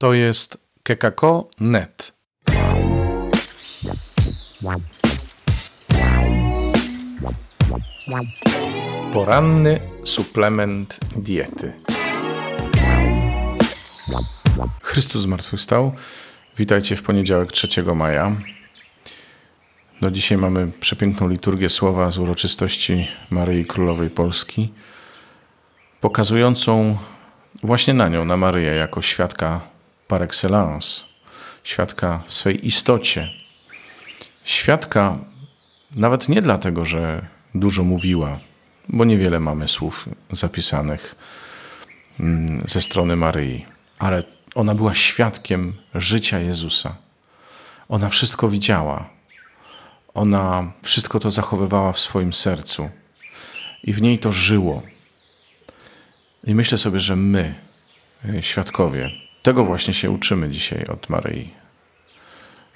To jest kekako.net. Poranny suplement diety. Chrystus zmartwychwstał. Witajcie w poniedziałek 3 maja. No dzisiaj mamy przepiękną liturgię słowa z uroczystości Maryi Królowej Polski, pokazującą właśnie na nią, na Maryję, jako świadka par excellence, świadka w swej istocie. Świadka nawet nie dlatego, że dużo mówiła, bo niewiele mamy słów zapisanych mm, ze strony Maryi, ale ona była świadkiem życia Jezusa. Ona wszystko widziała. Ona wszystko to zachowywała w swoim sercu i w niej to żyło. I myślę sobie, że my, y, świadkowie, tego właśnie się uczymy dzisiaj od Maryi.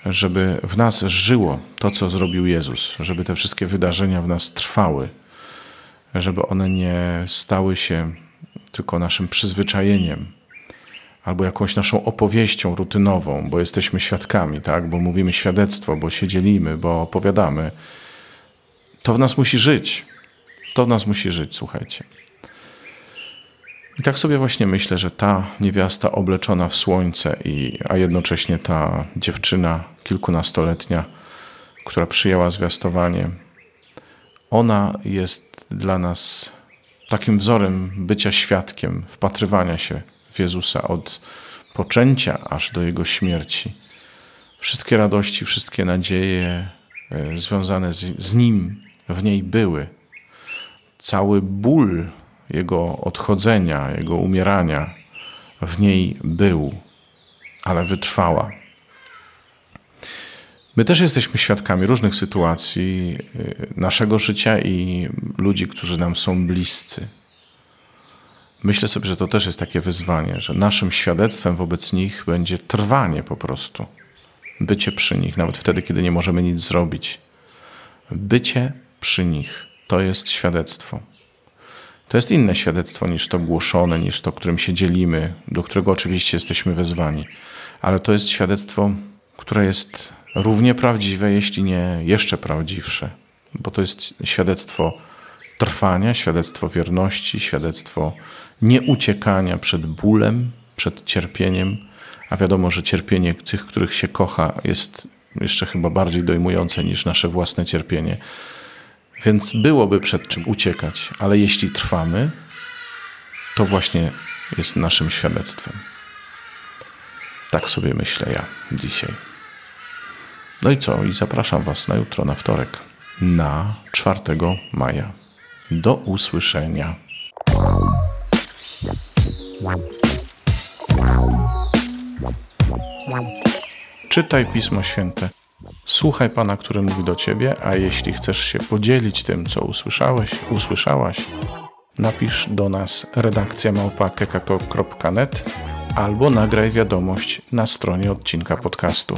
Żeby w nas żyło to, co zrobił Jezus, żeby te wszystkie wydarzenia w nas trwały, żeby one nie stały się tylko naszym przyzwyczajeniem albo jakąś naszą opowieścią rutynową, bo jesteśmy świadkami, tak? bo mówimy świadectwo, bo się dzielimy, bo opowiadamy. To w nas musi żyć. To w nas musi żyć, słuchajcie. I tak sobie właśnie myślę, że ta niewiasta obleczona w słońce, i, a jednocześnie ta dziewczyna kilkunastoletnia, która przyjęła zwiastowanie, ona jest dla nas takim wzorem bycia świadkiem, wpatrywania się w Jezusa od poczęcia aż do Jego śmierci. Wszystkie radości, wszystkie nadzieje e, związane z, z Nim w niej były. Cały ból jego odchodzenia, jego umierania w niej był, ale wytrwała. My też jesteśmy świadkami różnych sytuacji y, naszego życia i ludzi, którzy nam są bliscy. Myślę sobie, że to też jest takie wyzwanie, że naszym świadectwem wobec nich będzie trwanie po prostu. Bycie przy nich, nawet wtedy, kiedy nie możemy nic zrobić. Bycie przy nich to jest świadectwo. To jest inne świadectwo niż to głoszone, niż to, którym się dzielimy, do którego oczywiście jesteśmy wezwani. Ale to jest świadectwo, które jest równie prawdziwe, jeśli nie jeszcze prawdziwsze, bo to jest świadectwo trwania, świadectwo wierności, świadectwo nieuciekania przed bólem, przed cierpieniem, a wiadomo, że cierpienie tych, których się kocha, jest jeszcze chyba bardziej dojmujące niż nasze własne cierpienie. Więc byłoby przed czym uciekać, ale jeśli trwamy, to właśnie jest naszym świadectwem. Tak sobie myślę ja dzisiaj. No i co? I zapraszam Was na jutro, na wtorek, na 4 maja. Do usłyszenia. Czytaj Pismo Święte. Słuchaj Pana, który mówi do Ciebie, a jeśli chcesz się podzielić tym, co usłyszałeś, usłyszałaś, napisz do nas redakcja małpa.kekako.net albo nagraj wiadomość na stronie odcinka podcastu.